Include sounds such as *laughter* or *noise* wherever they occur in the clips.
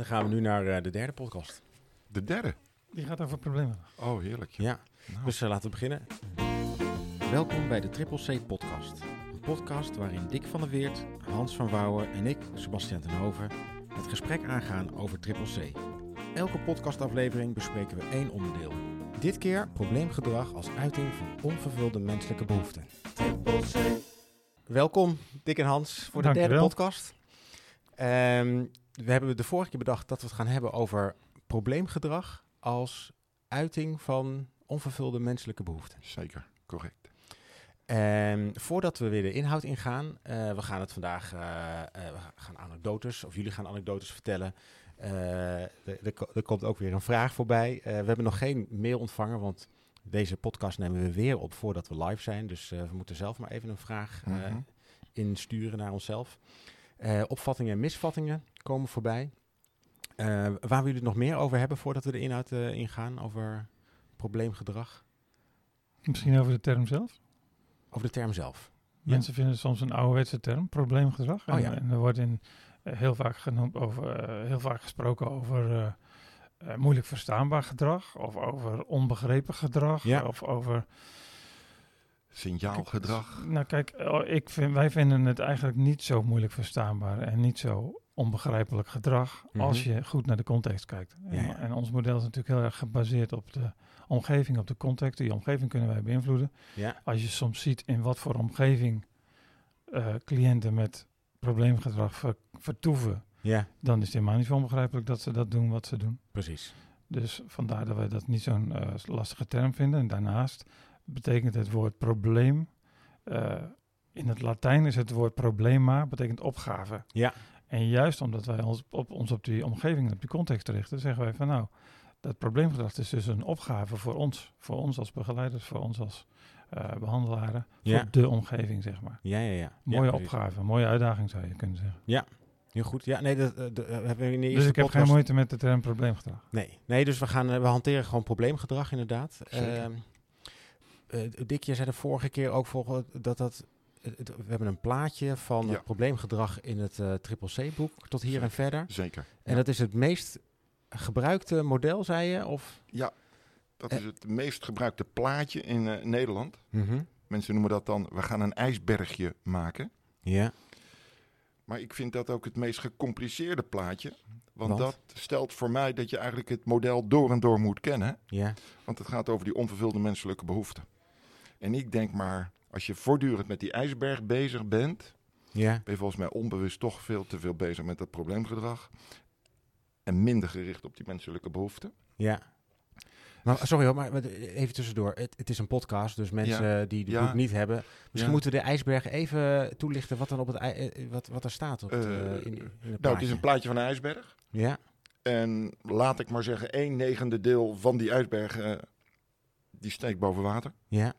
Dan gaan we nu naar eh, de derde podcast. De derde. Die gaat over problemen. Oh, heerlijk. Ja, Nou, dus eh, laten we beginnen. Welkom bij de Triple C podcast. Een podcast waarin Dick van der Weert, Hans van Wouwen en ik, Sebastian ten Hoven, het gesprek aangaan over Triple C. Elke podcastaflevering bespreken we één onderdeel. Dit keer probleemgedrag als uiting van onvervulde menselijke behoeften. Triple C. Welkom, Dick en Hans, voor de Dank derde podcast. Ehm, we hebben de vorige keer bedacht dat we het gaan hebben over probleemgedrag als uiting van onvervulde menselijke behoeften. zeker. Correct. En voordat we weer de inhoud ingaan, eh, we gaan het vandaag, eh, we gaan anekdotes, of jullie gaan anekdotes vertellen. Er, ko- komt ook weer een vraag voorbij. We hebben nog geen mail ontvangen, want deze podcast nemen we weer op voordat we live zijn. Dus we moeten zelf maar even een vraag Mhm. insturen naar onszelf. Opvattingen en misvattingen komen voorbij. Eh, waar we jullie het nog meer over hebben voordat we de inhoud eh, ingaan, over probleemgedrag, Misschien over de term zelf. over de term zelf. Ja. Mensen vinden het soms een ouderwetse term, probleemgedrag. Oh en, ja. en er wordt in, eh, heel, vaak genoemd over, heel vaak gesproken over moeilijk verstaanbaar gedrag. Of over onbegrepen gedrag. Ja. Of over... Signaalgedrag. Nou kijk, oh, ik vind, wij vinden het eigenlijk niet zo moeilijk verstaanbaar en niet zo onbegrijpelijk gedrag Mhm. als je goed naar de context kijkt. En, Ja, ja. en ons model is natuurlijk heel erg gebaseerd op de omgeving, op de context. Die omgeving kunnen wij beïnvloeden. Ja, Als je soms ziet in wat voor omgeving eh, cliënten met probleemgedrag ver- vertoeven, ja, dan is het helemaal niet zo onbegrijpelijk dat ze dat doen wat ze doen. precies. Dus vandaar dat wij dat niet zo'n eh, lastige term vinden. En daarnaast betekent het woord probleem. eh, in het Latijn is het woord problema, betekent opgave. Ja. En juist omdat wij ons op, ons op die omgeving en op die context richten, zeggen wij van nou, dat probleemgedrag is dus een opgave voor ons. Voor ons als begeleiders, voor ons als eh, behandelaren, Ja. voor de omgeving, zeg maar. Ja, ja, ja. Mooie ja, opgave, mooie uitdaging zou je kunnen zeggen. Heel goed. Ja, nee, dat, eh, dat hebben we in de eerste Dus ik heb geen moeite met de term probleemgedrag. Nee, nee, dus we gaan, we hanteren gewoon probleemgedrag inderdaad. Zeker. Eh, Dick, jij zei de vorige keer ook dat dat... het- we hebben een plaatje van Ja. het probleemgedrag in het eh Triple C-boek tot hier en verder. Zeker. En Ja. dat is het meest gebruikte model, zei je? Of? Ja, dat Eh. is het meest gebruikte plaatje in eh, Nederland. Mensen noemen dat dan, we gaan een ijsbergje maken. Ja, Maar ik vind dat ook het meest gecompliceerde plaatje. Want, Want? dat stelt voor mij dat je eigenlijk het model door en door moet kennen. ja, Want het gaat over die onvervulde menselijke behoeften. En ik denk maar, als je voortdurend met die ijsberg bezig bent, ja, ben je volgens mij onbewust toch veel te veel bezig met dat probleemgedrag. En minder gericht op die menselijke behoeften. ja. Maar, sorry hoor, maar even tussendoor. Het, het is een podcast, dus mensen die de Ja. boek niet hebben... Misschien Ja. moeten we de ijsberg even toelichten wat, dan op het, eh, wat, wat er staat op het, Eh, eh, in, in het Nou, het is een plaatje van een ijsberg. Ja, En laat ik maar zeggen, één negende deel van die ijsberg, die steekt boven water. ja,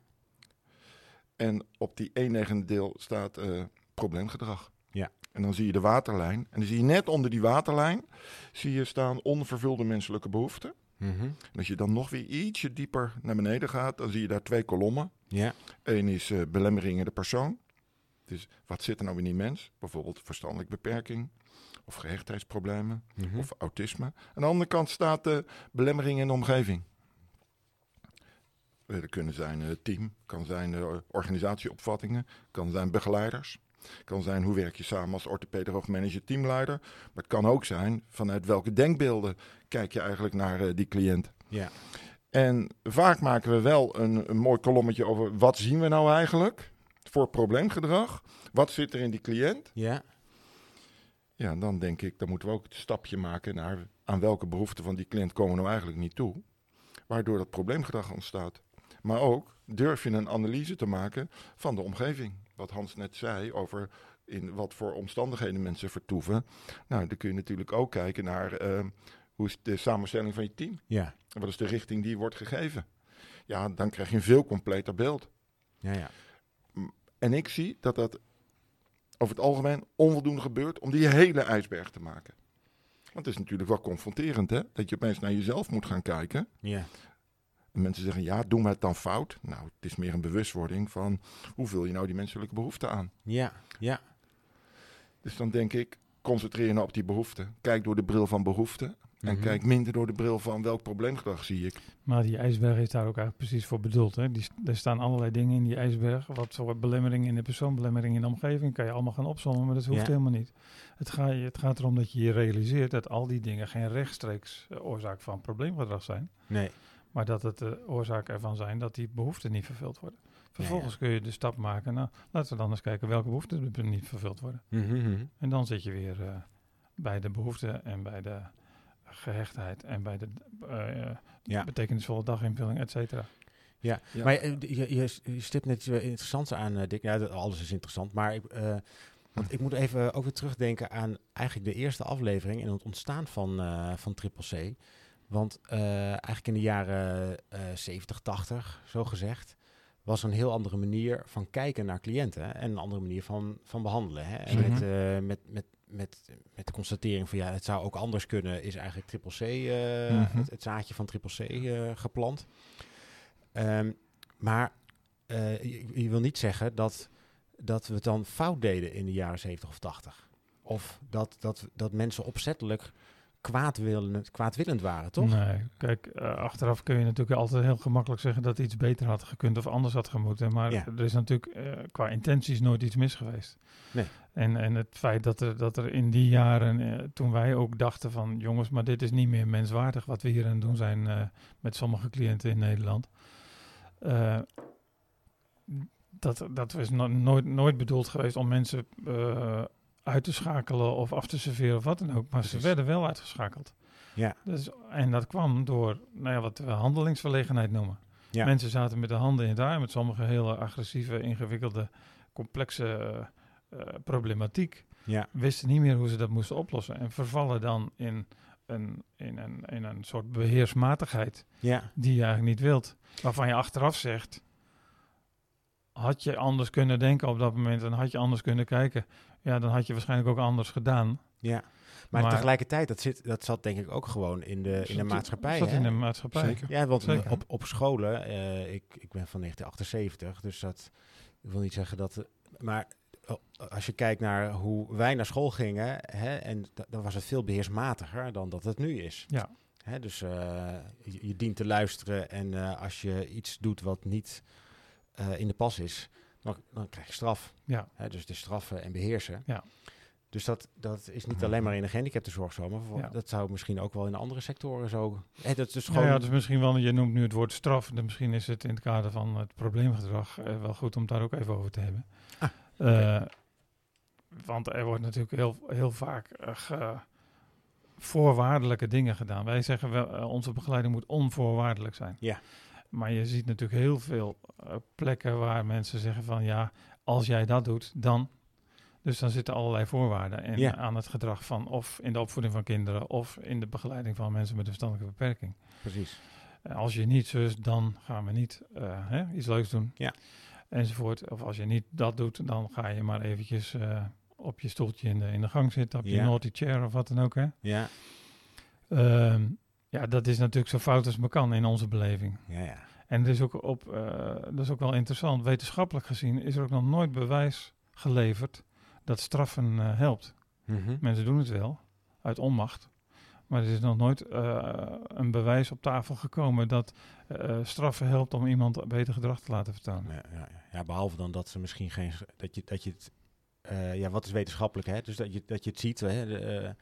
En op die één negende deel staat eh, probleemgedrag. Ja. En dan zie je de waterlijn. En dan zie je net onder die waterlijn, zie je staan onvervulde menselijke behoeften. mhm, En als je dan nog weer ietsje dieper naar beneden gaat, dan zie je daar twee kolommen. ja, Eén is eh, belemmeringen de persoon. Dus wat zit er nou in die mens? Bijvoorbeeld verstandelijke beperking of gehechtheidsproblemen mhm. of autisme. Aan de andere kant staat de belemmering in de omgeving. Eh, Er kunnen zijn eh, team, kan zijn eh, organisatieopvattingen, kan zijn begeleiders. Kan zijn hoe werk je samen als orthopedagoog, manager, teamleider. Maar het kan ook zijn vanuit welke denkbeelden kijk je eigenlijk naar eh, die cliënt. ja, En vaak maken we wel een, een mooi kolommetje over wat zien we nou eigenlijk voor probleemgedrag. Wat zit er in die cliënt? ja, Ja, dan denk ik, dan moeten we ook het stapje maken naar aan welke behoeften van die cliënt komen we nou eigenlijk niet toe. Waardoor dat probleemgedrag ontstaat. Maar ook durf je een analyse te maken van de omgeving. Wat Hans net zei over in wat voor omstandigheden mensen vertoeven. Nou, dan kun je natuurlijk ook kijken naar eh, hoe is de samenstelling van je team. ja, wat is de richting die wordt gegeven. Ja, dan krijg je een veel completer beeld. ja, ja. En ik zie dat dat over het algemeen onvoldoende gebeurt om die hele ijsberg te maken. Want het is natuurlijk wel confronterend, hè? Dat je opeens naar jezelf moet gaan kijken. ja. En mensen zeggen, ja, doen we het dan fout? Nou, het is meer een bewustwording van, hoe vul je nou die menselijke behoeften aan? Ja, ja, Dus dan denk ik, concentreer je nou op die behoefte. Kijk door de bril van behoefte. En Mhm. kijk minder door de bril van welk probleemgedrag zie ik. Maar die ijsberg is daar ook eigenlijk precies voor bedoeld. Hè? Die, er staan allerlei dingen in die ijsberg. Wat voor belemmering in de persoon, belemmering in de omgeving. Kan je allemaal gaan opzommen, maar dat hoeft Ja. helemaal niet. Het, ga, het gaat erom dat je je realiseert dat al die dingen geen rechtstreeks eh, oorzaak van probleemgedrag zijn. Nee. Maar dat het de oorzaak ervan zijn dat die behoeften niet vervuld worden. Vervolgens kun je de stap maken. Nou, laten we dan eens kijken welke behoeften er niet vervuld worden. Mhm, mhm. En dan zit je weer eh, bij de behoeften en bij de gehechtheid en bij de eh, Ja. betekenisvolle daginvulling, et cetera. Ja. Maar eh, je, je, je stipt net iets eh, interessants aan, eh, Dick. Ja, dat- alles is interessant. Maar ik, eh, want ik moet even ook weer terugdenken aan eigenlijk de eerste aflevering en het ontstaan van, eh van Triple C. Want eh, eigenlijk in de jaren eh 70, 80, zo gezegd, was er een heel andere manier van kijken naar cliënten. En een andere manier van, van behandelen. Hè? En Mhm. met, eh, met, met, met, met de constatering van ja, het zou ook anders kunnen, is eigenlijk Triple C, eh, Mhm. het, het zaadje van Triple C eh, geplant. Ehm, maar eh, je, je wil niet zeggen dat, dat we het dan fout deden in de jaren 70 of 80. Of dat, dat, dat mensen opzettelijk kwaadwillend, kwaadwillend waren, toch? Nee, kijk, eh, achteraf kun je natuurlijk altijd heel gemakkelijk zeggen dat iets beter had gekund of anders had gemoeten. Maar Ja. er is natuurlijk eh, qua intenties nooit iets mis geweest. Nee. En, en het feit dat er, dat er in die jaren, eh, toen wij ook dachten van jongens, maar dit is niet meer menswaardig wat we hier aan het doen zijn met sommige cliënten in Nederland. Dat, dat is no- nooit, nooit bedoeld geweest om mensen uit te schakelen of af te serveren of wat dan ook. Maar ze werden wel uitgeschakeld. Ja. Dus, en dat kwam door nou ja, wat we handelingsverlegenheid noemen. Ja. Mensen zaten met de handen in het haar, met sommige hele agressieve, ingewikkelde, complexe eh, eh, problematiek. Ja, Wisten niet meer hoe ze dat moesten oplossen. En vervallen dan in een, in een, in een soort beheersmatigheid ja, die je eigenlijk niet wilt. Waarvan je achteraf zegt, had je anders kunnen denken op dat moment en had je anders kunnen kijken. Ja, dan had je waarschijnlijk ook anders gedaan. ja. Maar, Maar- tegelijkertijd, dat, zit, dat zat denk ik ook gewoon in de, in de maatschappij. Zat hè? in de maatschappij. Zeker. Ja, want Zeker. op, op scholen, eh, ik, ik ben van 1978, dus dat ik wil niet zeggen dat. Maar oh, als je kijkt naar hoe wij naar school gingen, hè, en da- dan was het veel beheersmatiger dan dat het nu is. Ja. Hè, dus eh, je, je dient te luisteren en eh, als je iets doet wat niet eh, in de pas is, dan, dan krijg je straf. Ja. Hè, dus de straffen en beheersen. Ja. Dus dat, dat is niet alleen maar in de gehandicaptenzorg zo, maar voor- Ja. dat zou misschien ook wel in andere sectoren zo. Hè, dat is dus Ja, gewoon. ja, dus misschien wel, je noemt nu het woord straf. Dus misschien is het in het kader van het probleemgedrag eh, wel goed om daar ook even over te hebben. Ah, Eh, want er wordt natuurlijk heel, heel vaak eh, voorwaardelijke dingen gedaan. Wij zeggen wel, onze begeleiding moet onvoorwaardelijk zijn. Ja. Maar je ziet natuurlijk heel veel eh, plekken waar mensen zeggen van ja, als jij dat doet, dan. Dus dan zitten allerlei voorwaarden in, Ja. aan het gedrag van of in de opvoeding van kinderen of in de begeleiding van mensen met een verstandelijke beperking. Precies. En als je niet zus, dan gaan we niet eh, hè, iets leuks doen. Ja. Enzovoort. Of als je niet dat doet, dan ga je maar eventjes eh, op je stoeltje in de, in de gang zitten, op je Ja. naughty chair of wat dan ook. Hè. Ja, Ehm, ja, dat is natuurlijk zo fout als maar kan in onze beleving. ja, ja. En er is ook op, eh, dat is ook wel interessant. Wetenschappelijk gezien is er ook nog nooit bewijs geleverd dat straffen eh, helpt. Mhm. Mensen doen het wel, uit onmacht. Maar er is nog nooit eh, een bewijs op tafel gekomen dat straffen helpt om iemand beter gedrag te laten vertonen. Ja, ja, ja. ja, behalve dan dat ze misschien geen. dat je, dat je het. ja, wat is wetenschappelijk, hè? Dus dat je, dat je het ziet, hè? De,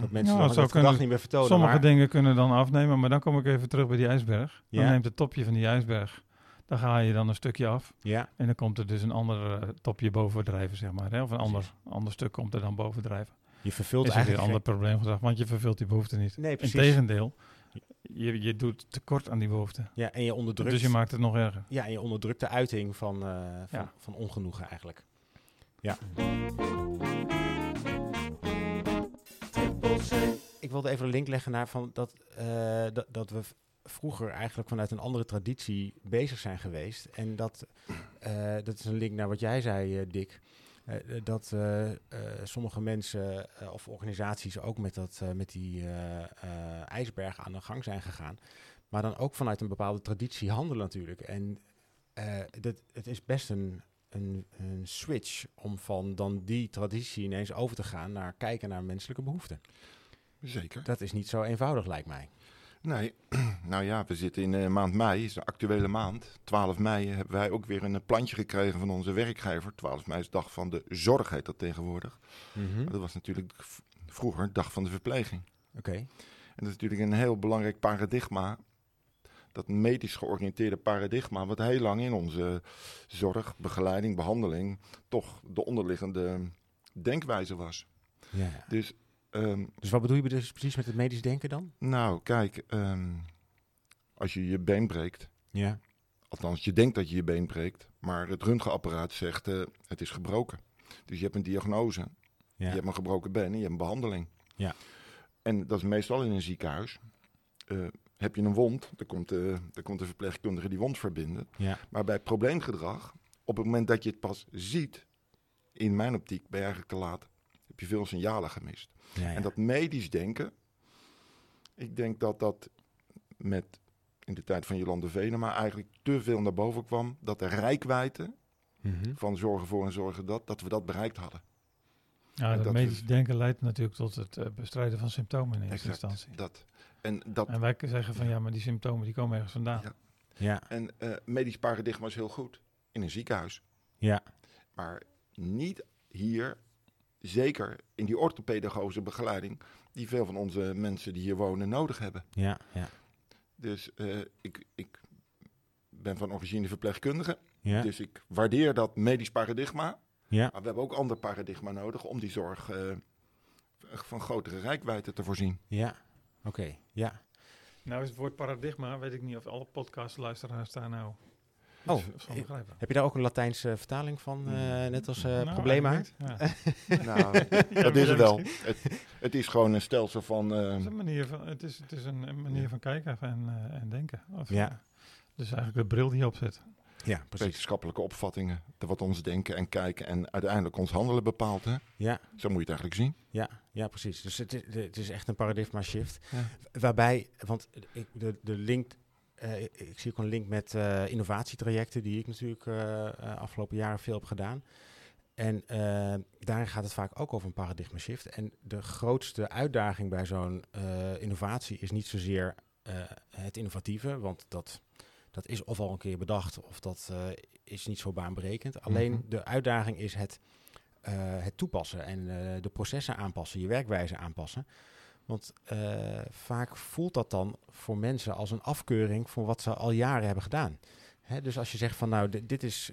dat mensen Ja, zou het gedrag kunnen- niet meer vertonen. Sommige maar, dingen kunnen dan afnemen, maar dan kom ik even terug bij die ijsberg. Dan Ja. neemt het topje van die ijsberg, dan ga je dan een stukje af. Ja, En dan komt er dus een ander eh, topje bovendrijven, zeg maar. Hè? Of een ander, ander stuk komt er dan bovendrijven. je vervult Is weer een eigenlijk. ander probleemgedrag, want je vervult die behoefte niet. Nee, precies. Integendeel, je, je doet tekort aan die behoefte. Ja, en je onderdrukt. Dus je maakt het nog erger. Ja, en je onderdrukt de uiting van, eh, van, Ja. van ongenoegen eigenlijk. Ja. Ik wilde even een link leggen naar van dat, eh, dat, we vroeger eigenlijk vanuit een andere traditie bezig zijn geweest. En dat, eh, dat is een link naar wat jij zei, eh, Dick. Dat sommige mensen of organisaties ook met, dat, met die ijsberg aan de gang zijn gegaan. Maar dan ook vanuit een bepaalde traditie handelen natuurlijk. En dat, het is best een, een, een switch om van dan die traditie ineens over te gaan naar kijken naar menselijke behoeften. Zeker. Dat is niet zo eenvoudig, lijkt mij. Nee, *clears throat* nou ja, we zitten in uh, maand mei, is de actuele maand. 12 mei hebben wij ook weer een plantje gekregen van onze werkgever. 12 mei is dag van de zorg, heet dat tegenwoordig. Mhm. Maar dat was natuurlijk vroeger dag van de verpleging. Oké. En dat is natuurlijk een heel belangrijk paradigma. Dat medisch georiënteerde paradigma, wat heel lang in onze zorg, begeleiding, behandeling toch de onderliggende denkwijze was. Ja. Dus, ehm, Dus wat bedoel je dus precies met het medisch denken dan? nou, kijk, ehm, als je je been breekt, Ja. althans je denkt dat je je been breekt, maar het röntgenapparaat zegt eh, het is gebroken. Dus je hebt een diagnose, Ja. je hebt een gebroken been en je hebt een behandeling. Ja. En dat is meestal in een ziekenhuis. Eh, heb je een wond, dan komt, de, dan komt de verpleegkundige die wond verbinden. Ja. Maar bij probleemgedrag, op het moment dat je het pas ziet, in mijn optiek ben je eigenlijk te laat. Heb je veel signalen gemist. Ja, ja. En dat medisch denken, ik denk dat dat met in de tijd van Jolande Venema eigenlijk te veel naar boven kwam. Dat de rijkwijde Mhm. van zorgen voor en zorgen dat, dat we dat bereikt hadden. Ja, En dat dat medisch is- denken leidt natuurlijk tot het eh, bestrijden van symptomen in eerste Exact. instantie. Dat. En, dat, En wij zeggen van ja, maar die symptomen die komen ergens vandaan. Ja. Ja. en eh, medisch paradigma is heel goed in een ziekenhuis. Ja. Maar niet hier, zeker in die orthopedagogische begeleiding, die veel van onze mensen die hier wonen nodig hebben. Ja. Ja. Dus eh, ik, ik ben van origine verpleegkundige. Ja. Dus ik waardeer dat medisch paradigma. Ja. Maar we hebben ook ander paradigma nodig om die zorg eh, van grotere rijkwijde te voorzien. Ja. Oké. Ja. Nou is het woord paradigma, weet ik niet of alle podcastluisteraars daar nou Oh, ik- begrijpen. Heb je daar ook een Latijnse vertaling van, eh, net als eh Nou, problema? Ja. *laughs* Nou, *laughs* dat is het wel. Het, het is gewoon een stelsel van... eh, Het is een manier van, het is, het is een, manier van kijken en, eh, en denken. Of, Ja. eh, dus eigenlijk de bril die je opzet. Ja, precies. wetenschappelijke opvattingen, de- wat ons denken en kijken en uiteindelijk ons handelen bepaalt. Hè? Ja. Zo moet je het eigenlijk zien. Ja, ja, precies. Dus het is, het is echt een paradigma shift. Ja. Waarbij, want ik, de, de link, eh, ik zie ook een link met eh, innovatietrajecten die ik natuurlijk eh, afgelopen jaren veel heb gedaan. En daarin gaat het vaak ook over een paradigma shift. En de grootste uitdaging bij zo'n innovatie is niet zozeer het innovatieve, want dat, dat is of al een keer bedacht of dat is niet zo baanbrekend. Alleen Mhm. de uitdaging is het, het toepassen en de processen aanpassen, je werkwijze aanpassen. Want eh, vaak voelt dat dan voor mensen als een afkeuring voor wat ze al jaren hebben gedaan. Hè, dus als je zegt van nou, dit, dit is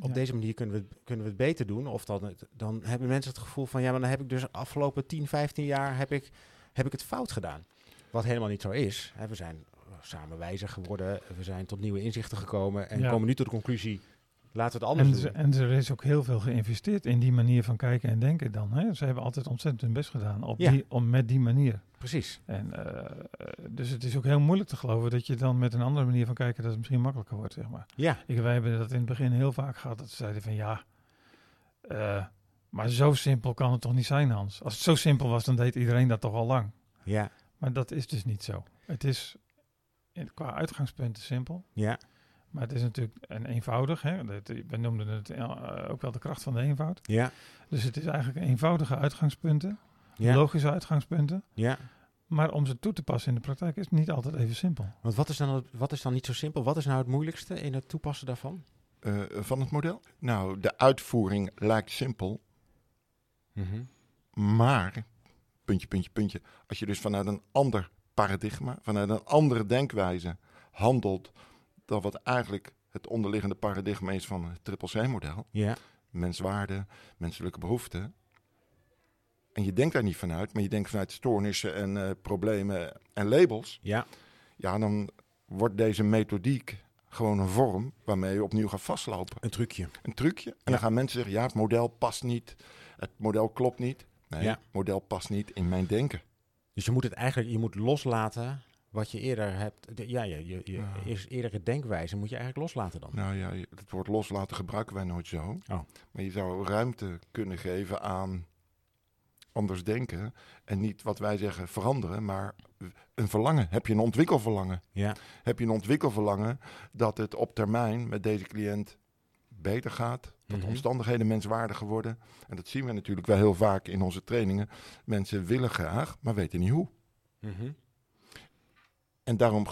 op Ja. deze manier kunnen we, het- kunnen we het beter doen. Of dan, dan hebben mensen het gevoel van ja, maar dan heb ik dus de afgelopen 10, 15 jaar heb ik, heb ik het fout gedaan. Wat helemaal niet zo is. Hè, we zijn samen wijzer geworden, we zijn tot nieuwe inzichten gekomen en Ja. komen nu tot de conclusie, laten we het anders En, doen. en er is ook heel veel geïnvesteerd in die manier van kijken en denken dan. Hè? Ze hebben altijd ontzettend hun best gedaan op Ja. die, om, met die manier. Precies. En, eh, dus het is ook heel moeilijk te geloven dat je dan met een andere manier van kijken dat het misschien makkelijker wordt, zeg maar. Ja, Ik, wij hebben dat in het begin heel vaak gehad, dat ze zeiden van ja, eh, maar zo simpel kan het toch niet zijn, Hans? Als het zo simpel was, dan deed iedereen dat toch al lang. ja, Maar dat is dus niet zo. Het is qua uitgangspunten simpel, ja, maar het is natuurlijk een eenvoudig. Hè? Dat, we noemden het eh, ook wel de kracht van de eenvoud. ja, Dus het is eigenlijk eenvoudige uitgangspunten, ja, logische uitgangspunten. ja. Maar om ze toe te passen in de praktijk is het niet altijd even simpel. Want wat is, dan, het- wat is dan niet zo simpel? Wat is nou het moeilijkste in het toepassen daarvan? eh, van het model. Nou, de uitvoering lijkt simpel, Mhm. maar, puntje, puntje, puntje, als je dus vanuit een ander paradigma, vanuit een andere denkwijze handelt dan wat eigenlijk het onderliggende paradigma is van het triple C-model, Ja, menswaarde, menselijke behoeften, en je denkt daar niet vanuit, maar je denkt vanuit stoornissen en eh, problemen en labels, ja, ja, dan wordt deze methodiek gewoon een vorm waarmee je opnieuw gaat vastlopen. een trucje. Een trucje. En Ja. dan gaan mensen zeggen, ja, het model past niet. Het model klopt niet. Nee, Ja. het model past niet in mijn denken. Dus je moet het eigenlijk, je moet loslaten wat je eerder hebt. de- ja, je, je, je Ja. eerdere denkwijze moet je eigenlijk loslaten dan. Nou ja, het woord loslaten gebruiken wij nooit zo. Oh. Maar je zou ruimte kunnen geven aan anders denken. En niet wat wij zeggen veranderen, maar een verlangen. Heb je een ontwikkelverlangen? Ja, Heb je een ontwikkelverlangen dat het op termijn met deze cliënt beter gaat. Dat Mhm. de omstandigheden menswaardiger worden. En dat zien we natuurlijk wel heel vaak in onze trainingen. Mensen willen graag, maar weten niet hoe. Mhm. En daarom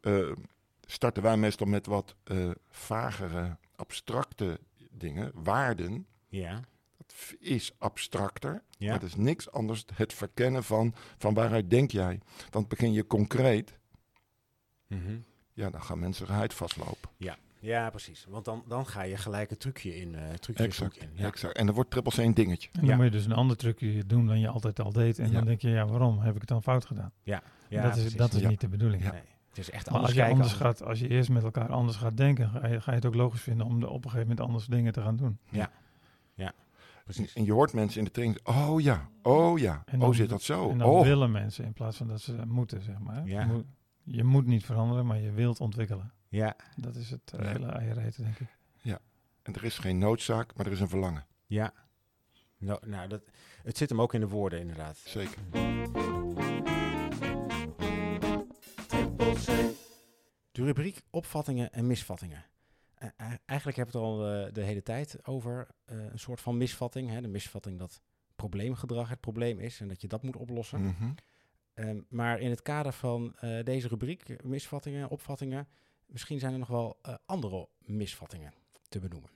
eh, starten wij meestal met wat eh, vagere, abstracte dingen. Waarden, Ja. dat is abstracter. Ja. Is niks anders het verkennen van, van waaruit denk jij. Want begin je concreet, Mhm. ja, dan gaan mensen geheid vastlopen. Ja, precies. Want dan, dan ga je gelijk een trucje in. eh trucje Exact, in. Ja. exact. En dan wordt triple C een dingetje. En dan Ja. moet je dus een ander trucje doen dan je altijd al deed. En Ja. dan denk je, ja, waarom heb ik het dan fout gedaan? Ja, dat is, precies. dat is Ja. niet de bedoeling. Ja. Nee, het is echt Maar anders als je, kijken. anders gaat, als je eerst met elkaar anders gaat denken, ga je, ga je het ook logisch vinden om de, op een gegeven moment anders dingen te gaan doen. Precies. En je hoort mensen in de training, oh ja, oh ja, En dan- oh zit dat zo. en dan Oh, willen mensen in plaats van dat ze moeten, zeg maar. Ja. Je, moet, je moet niet veranderen, maar je wilt ontwikkelen. Ja, Dat is het eh, Ja. hele eiereten, denk ik. en er is geen noodzaak, maar er is een verlangen. ja. Nou, nou dat, het zit hem ook in de woorden, inderdaad. Zeker. De rubriek opvattingen en misvattingen. Eh, eh, eigenlijk hebben we het al de hele tijd over eh, een soort van misvatting. Hè? De misvatting dat probleemgedrag het probleem is en dat je dat moet oplossen. Mhm. Ehm, maar in het kader van eh, deze rubriek, misvattingen, opvattingen, misschien zijn er nog wel eh, andere misvattingen te benoemen.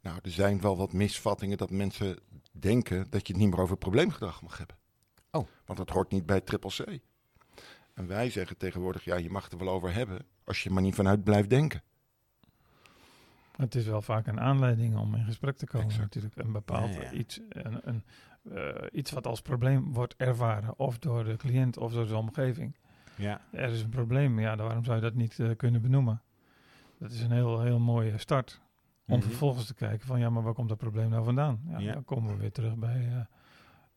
Nou, er zijn wel wat misvattingen dat mensen denken dat je het niet meer over probleemgedrag mag hebben. Oh. Want dat hoort niet bij triple C. En wij zeggen tegenwoordig, ja, je mag het er wel over hebben, als je er maar niet vanuit blijft denken. Het is wel vaak een aanleiding om in gesprek te komen Exact. natuurlijk. Een bepaald Ja, ja. Iets, een, een, eh, iets wat als probleem wordt ervaren. Of door de cliënt of door de omgeving. Ja, Er is een probleem, ja, dan waarom zou je dat niet eh, kunnen benoemen? Dat is een heel, heel mooie start. Om Mhm. vervolgens te kijken van, ja, maar waar komt dat probleem nou vandaan? Ja, Ja. Dan komen we weer terug bij, eh,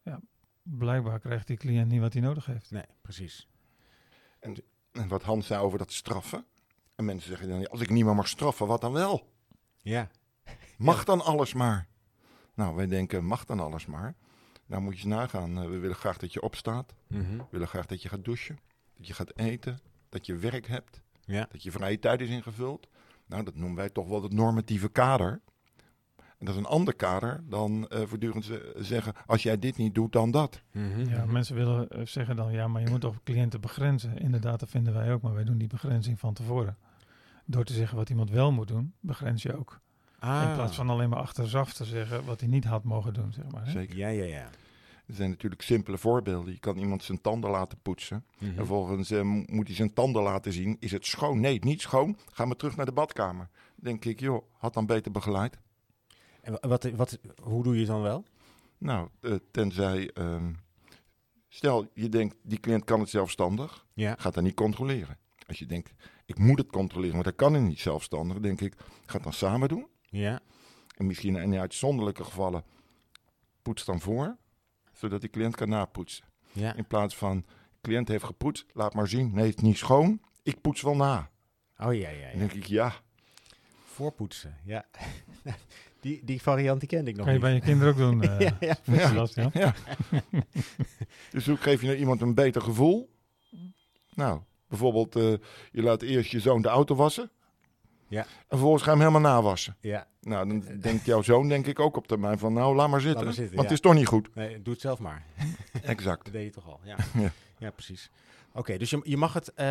ja, blijkbaar krijgt die cliënt niet wat hij nodig heeft. nee, precies. En wat Hans zei over dat straffen. En mensen zeggen dan, ja, als ik niet meer mag straffen, wat dan wel? Ja, Mag dan alles maar? Nou, wij denken, mag dan alles maar? Nou moet je eens nagaan. Eh, we willen graag dat je opstaat. Mhm. We willen graag dat je gaat douchen. Dat je gaat eten. Dat je werk hebt. ja. Dat je vrije tijd is ingevuld. Nou, dat noemen wij toch wel het normatieve kader. En dat is een ander kader dan eh, voortdurend ze- zeggen, als jij dit niet doet, dan dat. Mhm. Ja, mensen willen eh, zeggen dan, ja, maar je moet toch cliënten begrenzen. Inderdaad, dat vinden wij ook, maar wij doen die begrenzing van tevoren. Door te zeggen wat iemand wel moet doen, begrens je ook. Ah. In plaats van alleen maar achteraf te zeggen wat hij niet had mogen doen, zeg maar. Hè? Zeker. Ja, ja, ja. Er zijn natuurlijk simpele voorbeelden. Je kan iemand zijn tanden laten poetsen. Mhm. En vervolgens eh, mo- moet hij zijn tanden laten zien. Is het schoon? Nee, niet schoon. Ga maar terug naar de badkamer. Denk ik, joh, had dan beter begeleid. En wa- wat, wat, hoe doe je het dan wel? Nou, eh, tenzij, ehm, stel je denkt, die cliënt kan het zelfstandig. Ja. Gaat dan niet controleren. Als je denkt, ik moet het controleren, want hij kan het niet zelfstandig. denk ik, ga het dan samen doen. Ja. En misschien in uitzonderlijke gevallen poets dan voor. Zodat die cliënt kan napoetsen. Ja. In plaats van, cliënt heeft gepoetst, laat maar zien. Nee, het is niet schoon. Ik poets wel na. Oh ja, ja, Dan ja. denk ik, ja, Voorpoetsen, ja. *laughs* die, die variant die kende ik nog Kan je niet. bij je kinderen ook doen, *laughs* eh ja, ja. Ja. *laughs* dus hoe geef je nou iemand een beter gevoel? Nou, bijvoorbeeld, eh, je laat eerst je zoon de auto wassen. Ja. En vervolgens ga je hem helemaal nawassen. ja. Nou, dan denkt jouw zoon denk ik ook op termijn van, nou, laat maar zitten. maar zitten, want ja. het is toch niet goed. Nee, doe het zelf maar. *laughs* Exact. Dat deed je toch al, ja. *laughs* Ja. ja. precies. Oké, dus je, je mag het, eh,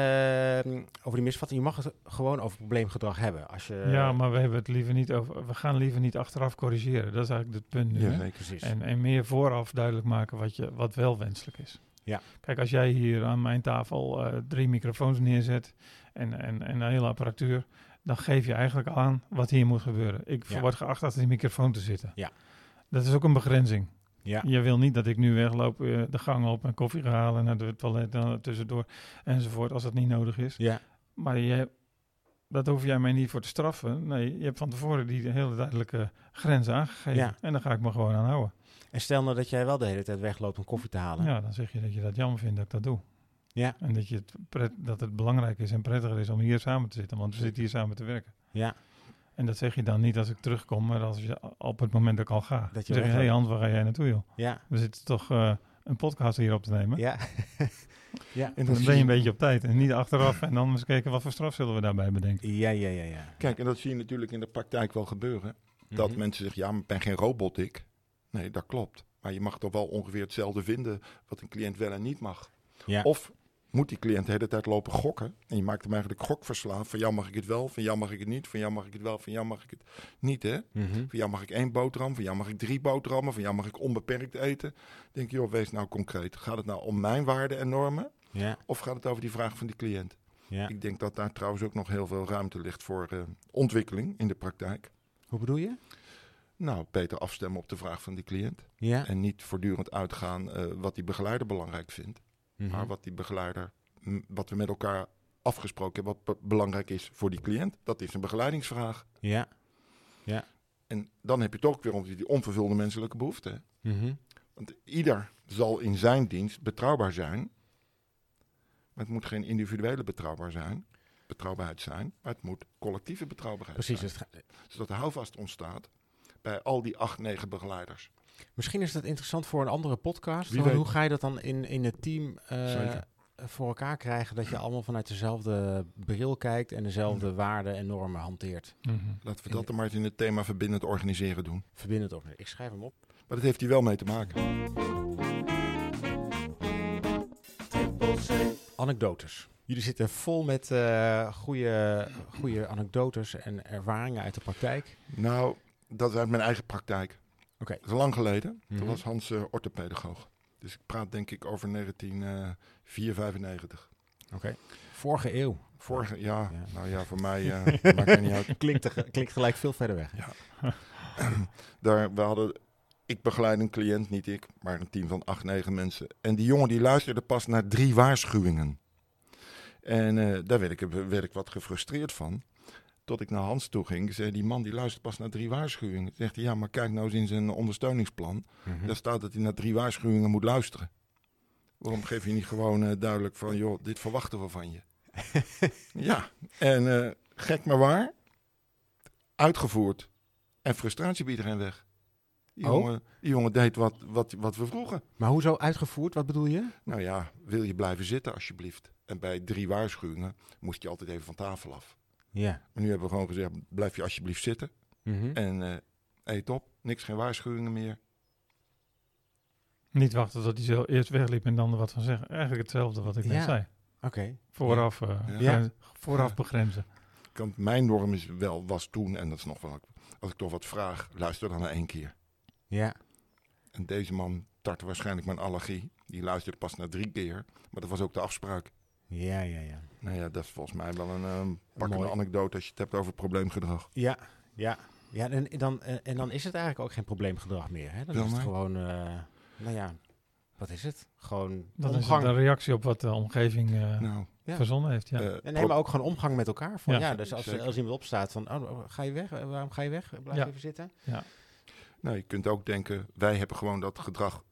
over die misvatting, je mag het gewoon over probleemgedrag hebben. Als je, Ja, maar we hebben het liever niet over. We gaan liever niet achteraf corrigeren. Dat is eigenlijk het punt nu. Ja. Precies. En, en meer vooraf duidelijk maken wat, je, wat wel wenselijk is. Ja. Kijk, als jij hier aan mijn tafel eh, drie microfoons neerzet en, en, en een hele apparatuur, dan geef je eigenlijk aan wat hier moet gebeuren. Ik Ja. word geacht achter die microfoon te zitten. Ja. Dat is ook een begrenzing. ja. Je wil niet dat ik nu wegloop, eh, de gang op en koffie ga halen naar de toilet dan tussendoor enzovoort, als dat niet nodig is. ja. Maar je, dat hoef jij mij niet voor te straffen. Nee, je hebt van tevoren die hele duidelijke grenzen aangegeven. Ja. En daar ga ik me gewoon aan houden. En stel nou dat jij wel de hele tijd wegloopt om koffie te halen. Ja, dan zeg je dat je dat jammer vindt dat ik dat doe. Ja. En dat, je het pret, dat het belangrijk is en prettiger is om hier samen te zitten. Want we zitten hier samen te werken. Ja. En dat zeg je dan niet als ik terugkom, maar als je op het moment dat ik al ga. Dat je Dan zeg je, hey Hans, waar ga jij naartoe joh? Ja. We zitten toch eh, een podcast hier op te nemen. Ja. *laughs* Ja. En Dan dan ben je, een beetje op tijd en niet achteraf. En dan eens kijken wat voor straf zullen we daarbij bedenken. Ja, ja, ja, ja. kijk, en dat zie je natuurlijk in de praktijk wel gebeuren. Dat Mhm. mensen zeggen, ja, maar ik ben geen robot, ik. Nee, dat klopt. Maar je mag toch wel ongeveer hetzelfde vinden wat een cliënt wel en niet mag. Ja. Of moet die cliënt de hele tijd lopen gokken. En je maakt hem eigenlijk gokverslaafd. Van jou mag ik het wel, van jou mag ik het niet. Van jou mag ik het wel, van jou mag ik het niet. Hè? Mhm. Van jou mag ik één boterham, van jou mag ik drie boterhammen. Van jou mag ik onbeperkt eten. denk je, joh, wees nou concreet. Gaat het nou om mijn waarden en normen? Ja, Of gaat het over die vraag van die cliënt? ja. Ik denk dat daar trouwens ook nog heel veel ruimte ligt voor eh, ontwikkeling in de praktijk. Hoe bedoel je? Nou, beter afstemmen op de vraag van die cliënt. Ja. En niet voortdurend uitgaan eh, wat die begeleider belangrijk vindt. Mhm. Maar wat die begeleider, wat we met elkaar afgesproken hebben, wat be- belangrijk is voor die cliënt, dat is een begeleidingsvraag. Ja. En dan heb je ook weer die onvervulde menselijke behoeften. Mhm. Want ieder zal in zijn dienst betrouwbaar zijn. Maar het moet geen individuele betrouwbaar zijn, betrouwbaarheid zijn, maar het moet collectieve betrouwbaarheid Precies. zijn. Het ga- Zodat de houvast ontstaat bij al die acht, negen begeleiders. Misschien is dat interessant voor een andere podcast. Wie Want weet. Hoe ga je dat dan in, in het team eh, voor elkaar krijgen? Dat je allemaal vanuit dezelfde bril kijkt en dezelfde waarden en normen hanteert. Mhm. Laten we dat dan maar eens in het thema verbindend organiseren doen. Verbindend op. Ik schrijf hem op. Maar dat heeft hier wel mee te maken. Anekdotes. Jullie zitten vol met eh goede, goede anekdotes en ervaringen uit de praktijk. Nou, dat is uit mijn eigen praktijk. Oké. Dat is lang geleden. Mhm. Dat was Hans uh, orthopedagoog. Dus ik praat denk ik over 1994. Oké. Vorige eeuw. Vorige, ja, Ja. nou ja, voor mij eh, *laughs* maakt het niet uit. Klinkt, klinkt gelijk veel verder weg. *clears throat* Daar, we hadden, ik begeleid een cliënt, niet ik, maar een team van acht, negen mensen. En die jongen die luisterde pas naar drie waarschuwingen. En eh, daar werd ik, werd ik wat gefrustreerd van. Tot ik naar Hans toe ging, zei die man die luistert pas naar drie waarschuwingen. Zegt hij, ja, maar kijk nou eens in zijn ondersteuningsplan. Mhm. Daar staat dat hij naar drie waarschuwingen moet luisteren. Waarom geef je niet gewoon eh, duidelijk van, joh, dit verwachten we van je? *laughs* ja, en eh, gek maar waar, uitgevoerd. En frustratie bij iedereen weg. Die, Oh. jongen, die jongen deed wat, wat, wat we vroegen. Maar hoezo uitgevoerd? Wat bedoel je? Nou ja, wil je blijven zitten alsjeblieft? En bij drie waarschuwingen moest je altijd even van tafel af. Ja. Maar nu hebben we gewoon gezegd, blijf je alsjeblieft zitten. Mhm. En eh eet op, niks, geen waarschuwingen meer. Niet wachten tot hij zo eerst wegliep en dan er wat van zeggen. Eigenlijk hetzelfde wat ik net Ja. zei. Oké. Vooraf, eh, Ja. gren- vooraf Ja. begrenzen. Want mijn norm is wel, was toen, en dat is nog wel, als ik toch wat vraag, luister dan naar één keer. Ja. En deze man tartte waarschijnlijk mijn allergie. Die luisterde pas naar drie keer, maar dat was ook de afspraak. Ja, ja, ja. Nou ja, dat is volgens mij wel een ehm pakkende Mooi. anekdote als je het hebt over probleemgedrag. Ja, ja. Ja, en, dan, eh, en dan is het eigenlijk ook geen probleemgedrag meer. Hè? Dan is het gewoon, eh, nou ja, wat is het? Gewoon Dat is omgang. een reactie op wat de omgeving eh, Nou, Ja. verzonnen heeft. Ja. eh, En ook gewoon omgang met elkaar. Van, ja. Ja. dus als, Zeker. als iemand opstaat van, oh, ga je weg? Waarom ga je weg? Blijf Ja. even zitten. nou, je kunt ook denken, wij hebben gewoon dat gedrag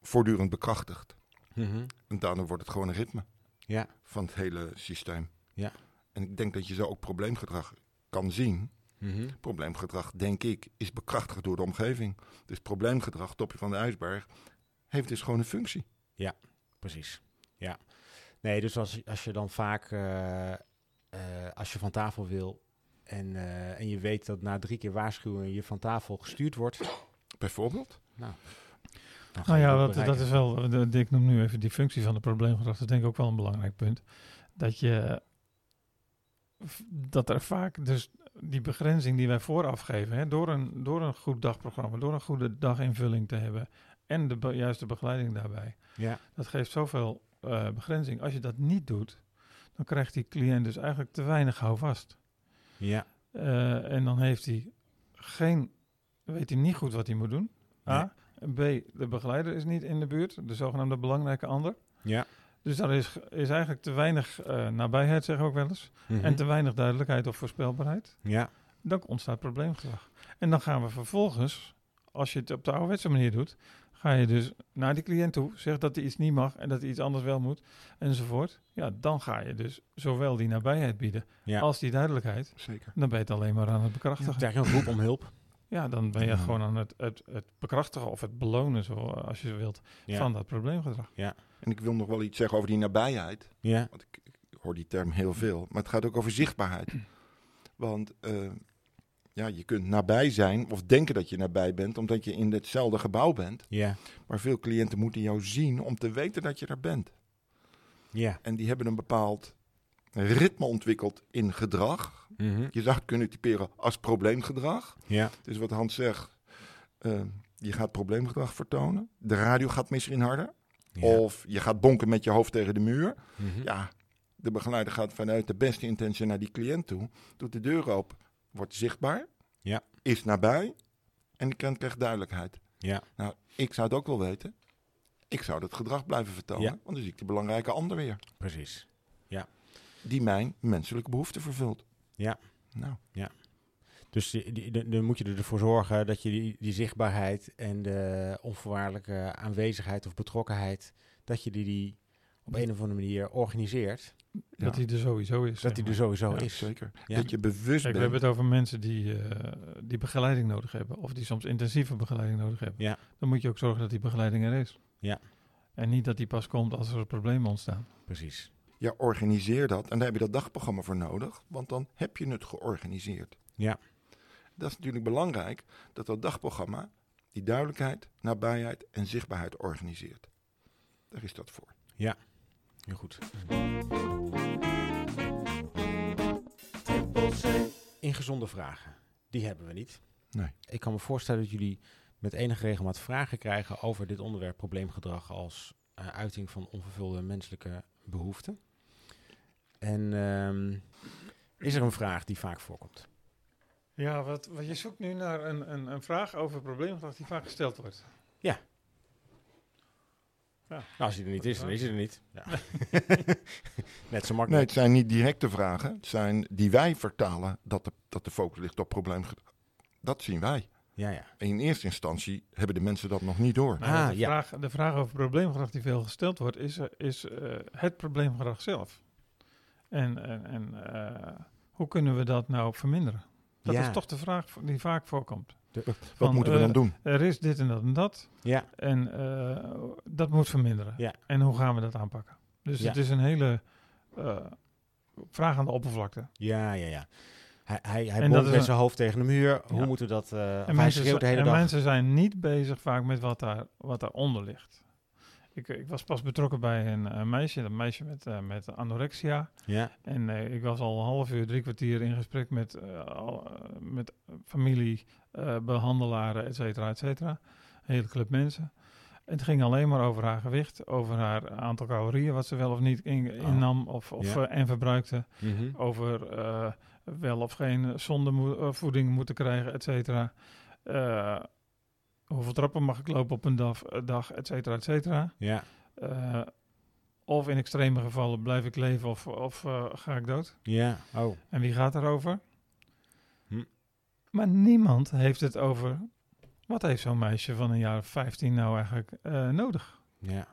voortdurend bekrachtigd. En daardoor wordt het gewoon een ritme Ja. van het hele systeem. Ja. En ik denk dat je zo ook probleemgedrag kan zien. Mhm. Probleemgedrag, denk ik, is bekrachtigd door de omgeving. Dus probleemgedrag, topje van de ijsberg, heeft dus gewoon een functie. Precies. Ja. Nee, dus als, als je dan vaak, eh, eh, als je van tafel wil en, eh, en je weet dat na drie keer waarschuwingen je van tafel gestuurd wordt, Bijvoorbeeld. nou, Nou je ja, dat, is wel, de, Dick noemt nu even die functie van de probleemgedrag. Dat is denk ik ook wel een belangrijk punt. Dat je, dat er vaak dus die begrenzing die wij vooraf geven, hè, door, een, door een goed dagprogramma, door een goede daginvulling te hebben en de be- juiste begeleiding daarbij, Ja, dat geeft zoveel eh, begrenzing. Als je dat niet doet, dan krijgt die cliënt dus eigenlijk te weinig houvast. ja, Eh, en dan heeft hij geen, weet hij niet goed wat hij moet doen. A. B. De begeleider is niet in de buurt, de zogenaamde belangrijke ander. ja. Dus daar is, is eigenlijk te weinig eh, nabijheid, zeggen we ook wel eens. Mhm. En te weinig duidelijkheid of voorspelbaarheid. ja, Dan ontstaat probleemgedrag. En dan gaan we vervolgens, als je het op de ouderwetse manier doet, ga je dus naar die cliënt toe, zegt dat hij iets niet mag en dat hij iets anders wel moet, enzovoort. Ja, dan ga je dus zowel die nabijheid bieden ja. als die duidelijkheid. Zeker. Dan ben je het alleen maar aan het bekrachtigen. krijg je een roep om hulp. Ja, dan ben je Ja. gewoon aan het, het, het bekrachtigen of het belonen, zo, als je wilt, Ja. van dat probleemgedrag. En ik wil nog wel iets zeggen over die nabijheid. Ja. Want ik, ik hoor die term heel veel. Maar het gaat ook over zichtbaarheid. *clears throat* Want eh, ja, je kunt nabij zijn of denken dat je nabij bent, omdat je in hetzelfde gebouw bent. Ja. Maar veel cliënten moeten jou zien om te weten dat je er bent. Ja. En die hebben een bepaald ritme ontwikkeld in gedrag. Mhm. Je zou het kunnen typeren als probleemgedrag. Ja. Dus wat Hans zegt, eh, je gaat probleemgedrag vertonen. De radio gaat misschien harder. Ja. Of je gaat bonken met je hoofd tegen de muur. Mhm. Ja, de begeleider gaat vanuit de beste intentie naar die cliënt toe. Doet de deur open, wordt zichtbaar. Ja. Is nabij. En de cliënt krijgt duidelijkheid. Ja. Nou, ik zou het ook wel weten. Ik zou dat gedrag blijven vertonen. Ja. Want dan zie ik de belangrijke ander weer. Precies. Die mijn menselijke behoeften vervult. Ja. Nou, Dus die- de- dan moet je ervoor zorgen dat je die, die zichtbaarheid en de onvoorwaardelijke aanwezigheid of betrokkenheid, dat je die, die op een of andere manier organiseert. Dat hij er sowieso is. Dat die er sowieso Ja, is. zeker. Ja. Dat je bewust Kijk, bent. we hebben het over mensen die, eh, die begeleiding nodig hebben. Of die soms intensieve begeleiding nodig hebben. Ja. Dan moet je ook zorgen dat die begeleiding er is. Ja. En niet dat die pas komt als er problemen ontstaan. Precies. Ja, organiseer dat. En daar heb je dat dagprogramma voor nodig. Want dan heb je het georganiseerd. Ja. Dat is natuurlijk belangrijk. Dat dat dagprogramma die duidelijkheid, nabijheid en zichtbaarheid organiseert. Daar is dat voor. Heel goed. Ingezonde vragen. Die hebben we niet. Nee. Ik kan me voorstellen dat jullie met enige regelmaat vragen krijgen over dit onderwerp probleemgedrag als eh, uiting van onvervulde menselijke behoeften. En ehm, is er een vraag die vaak voorkomt? Ja, wat, wat je zoekt nu naar een, een, een vraag over probleemgedrag die vaak gesteld wordt. Nou, als die er niet is, dan is hij er niet. Ja. *laughs* Net zo Nee, makkelijk. het zijn niet directe vragen. Het zijn die wij vertalen dat de, dat de focus ligt op probleemgedrag. Dat zien wij. Ja, ja. En in eerste instantie hebben de mensen dat nog niet door. Ah, de, ja. vraag, de vraag over probleemgedrag die veel gesteld wordt, is, eh, is eh, het probleemgedrag zelf. En, en, en eh, hoe kunnen we dat nou verminderen? Dat Ja. is toch de vraag die vaak voorkomt. Wat Van, moeten we eh, dan doen? Er is dit en dat en dat. Ja, En eh, dat moet verminderen. Ja. En hoe gaan we dat aanpakken? Dus Ja. het is een hele eh, vraag aan de oppervlakte. ja, ja. ja. Hij, hij, met een- zijn hoofd tegen de muur. Hoe moeten we dat... eh En, hij mensen, schreeuwt de zi- hele en dag. mensen zijn niet bezig vaak met wat, daar, wat daaronder ligt. Ik, ik was pas betrokken bij een, eh, meisje, een meisje met, eh, met anorexia. Ja, En eh, ik was al een half uur, drie kwartier in gesprek met, eh, al, eh, met familie, eh, behandelaren, et cetera, et cetera. Een hele club mensen. En het ging alleen maar over haar gewicht, over haar aantal calorieën, wat ze wel of niet in, innam of, of, Ja. eh, en verbruikte. Mhm. Over eh, wel of geen zonde mo- eh, voeding moeten krijgen, et cetera. Hoeveel trappen mag ik lopen op een dag, eh, dag et cetera, et cetera. ja, Eh, of in extreme gevallen blijf ik leven of, of eh, ga ik dood. ja. Oh, En wie gaat daarover? Hm. Maar niemand heeft het over... Wat heeft zo'n meisje van een jaar of 15 nou eigenlijk nodig? ja.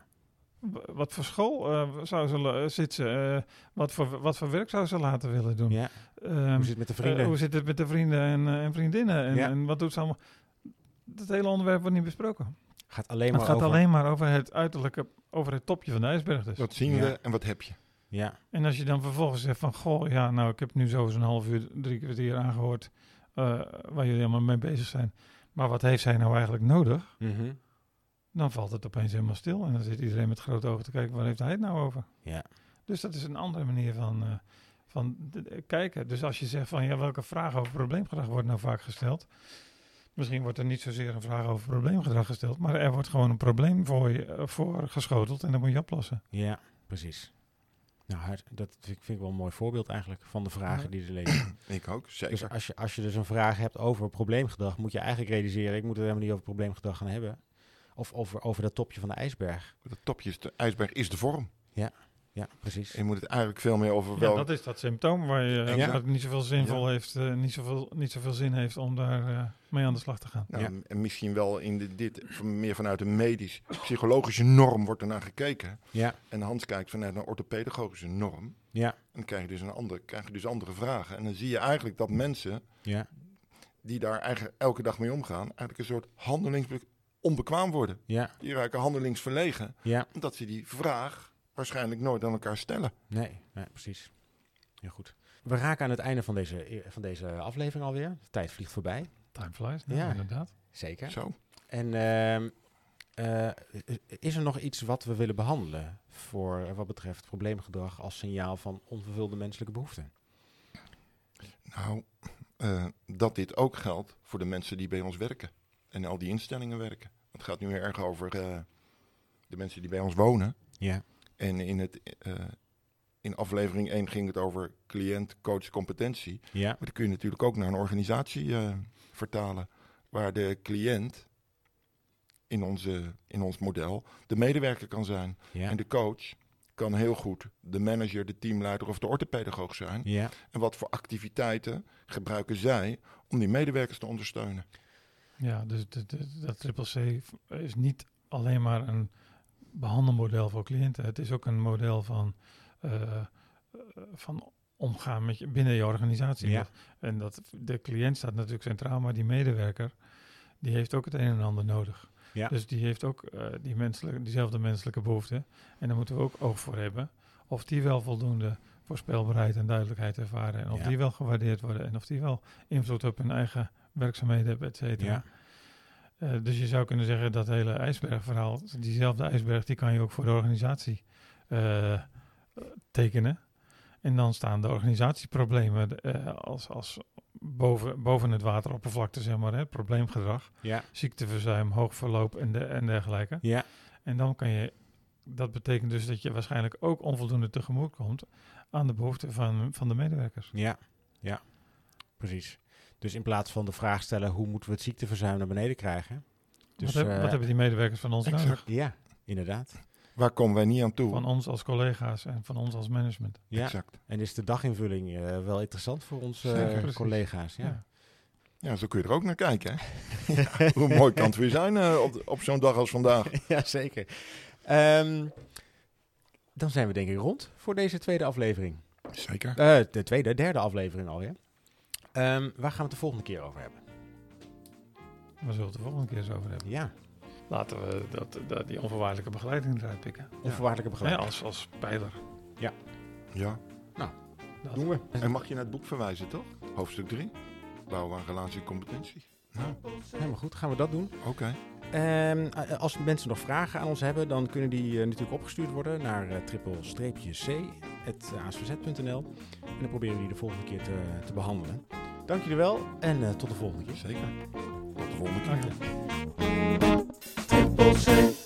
Wat voor school zou ze la- zit ze? eh, wat, voor, wat voor werk zou ze laten willen doen? ja. Ehm, Hoe zit het met de vrienden? hoe zit het met de vrienden en, en vriendinnen? En, Ja. en wat doet ze allemaal? Dat hele onderwerp wordt niet besproken. gaat alleen maar Het gaat over... alleen maar over het uiterlijke, over het topje van de ijsberg dus. Wat zien Ja. we en wat heb je? Ja, En als je dan vervolgens zegt van... Goh, ja, nou, ik heb nu zo een half uur, drie kwartier aangehoord... eh, waar jullie allemaal mee bezig zijn. Maar wat heeft zij nou eigenlijk nodig? mhm. Dan valt het opeens helemaal stil. En dan zit iedereen met grote ogen te kijken... waar heeft hij het nou over? ja. Dus dat is een andere manier van, eh, van de- de- kijken. Dus als je zegt van... ja, welke vraag over probleemgedrag wordt nou vaak gesteld... Misschien wordt er niet zozeer een vraag over probleemgedrag gesteld... maar er wordt gewoon een probleem voor, je, eh, voor geschoteld... en dat moet je oplossen. Ja, precies. Nou, dat vind ik, vind ik wel een mooi voorbeeld eigenlijk van de vragen Ja. die er leven. *clears throat* Ik ook, zeker. dus als je, als je dus een vraag hebt over probleemgedrag, moet je eigenlijk realiseren, ik moet het helemaal niet over probleemgedrag gaan hebben. Of over, over dat topje van de ijsberg. Het topje is de ijsberg is de vorm. Ja, precies. En je moet het eigenlijk veel meer over Ja, wel. dat is dat symptoom waar je Exact. waar het niet zoveel zinvol heeft, eh, niet, zoveel, niet zoveel zin heeft om daar eh, mee aan de slag te gaan. Nou, Ja. En misschien wel in de, dit meer vanuit een medisch, psychologische norm wordt ernaar gekeken. Ja, En Hans kijkt vanuit een orthopedagogische norm. ja, En dan krijg je dus, een andere, krijg je dus andere vragen. En dan zie je eigenlijk dat mensen ja, die daar eigenlijk elke dag mee omgaan, eigenlijk een soort handelingsbe- onbekwaam worden. Ja, Die raken handelingsverlegen, ja. omdat ze die vraag waarschijnlijk nooit aan elkaar stellen. Nee, nee, precies. Heel goed. We raken aan het einde van deze, van deze aflevering alweer. De tijd vliegt voorbij. Time flies, ja, Ja. inderdaad. Zeker. Zo. En ehm, eh, is er nog iets wat we willen behandelen voor wat betreft probleemgedrag als signaal van onvervulde menselijke behoeften? Nou, eh, dat dit ook geldt voor de mensen die bij ons werken. En al die instellingen werken. Het gaat nu erg over eh, de mensen die bij ons wonen. Ja. En in, het, eh, in aflevering 1 ging het over cliënt, coach, competentie. Ja. Maar dat kun je natuurlijk ook naar een organisatie eh, vertalen. Waar de cliënt in, onze, in ons model de medewerker kan zijn. Ja. En de coach kan heel goed de manager, de teamleider of de orthopedagoog zijn. Ja. En wat voor activiteiten gebruiken zij om die medewerkers te ondersteunen? Ja, dus dat triple C is niet alleen maar een behandelmodel voor cliënten. Het is ook een model van, eh, van omgaan met je, binnen je organisatie. Ja. En dat, de cliënt staat natuurlijk centraal, maar die medewerker die heeft ook het een en ander nodig. Ja. Dus die heeft ook eh, die menselijke, diezelfde menselijke behoeften. En daar moeten we ook oog voor hebben. Of die wel voldoende voorspelbaarheid en duidelijkheid ervaren. En of Ja. die wel gewaardeerd worden. En of die wel invloed op hun eigen werkzaamheden hebben, et cetera. Eh, dus je zou kunnen zeggen dat hele ijsbergverhaal, diezelfde ijsberg, die kan je ook voor de organisatie eh, tekenen. En dan staan de organisatieproblemen eh, als, als boven, boven het wateroppervlakte, zeg maar, hè, probleemgedrag, Ja. ziekteverzuim, hoogverloop en, de, en dergelijke. Ja. En dan kan je, dat betekent dus dat je waarschijnlijk ook onvoldoende tegemoet komt aan de behoeften van, van de medewerkers. Ja. Ja. Precies. Dus in plaats van de vraag stellen hoe moeten we het ziekteverzuim naar beneden krijgen? Dus, wat, heb- eh, wat hebben die medewerkers van ons exact. nodig? Ja, inderdaad. Waar komen wij niet aan toe? Van ons als collega's en van ons als management. Ja. Exact. En is de daginvulling eh, wel interessant voor onze eh, collega's? Ja. Ja. Ja, zo kun je er ook naar kijken. Hè? *laughs* Ja, hoe mooi kan het weer zijn eh, op, op zo'n dag als vandaag? *laughs* ja, zeker. Ehm, dan zijn we denk ik rond voor deze tweede aflevering. Zeker. Eh, de tweede, derde aflevering alweer. Ehm waar gaan we het de volgende keer over hebben? We zullen het de volgende keer eens over hebben. Ja, Laten we dat, dat, die onvoorwaardelijke begeleiding eruit pikken. onvoorwaardelijke Ja, begeleiding. als, als pijler. Ja. Dat. Doen we. En mag je naar het boek verwijzen, toch? Hoofdstuk 3. Bouwen aan relatie en competentie. Nou, Helemaal goed, gaan we dat doen. oké. Ehm, a- als mensen nog vragen aan ons hebben, dan kunnen die eh, natuurlijk opgestuurd worden naar uh, triple-c.asvz.nl. En dan proberen we die de volgende keer te, te behandelen. Dank jullie wel en eh, tot de volgende keer. Zeker. Tot de volgende keer. Triple.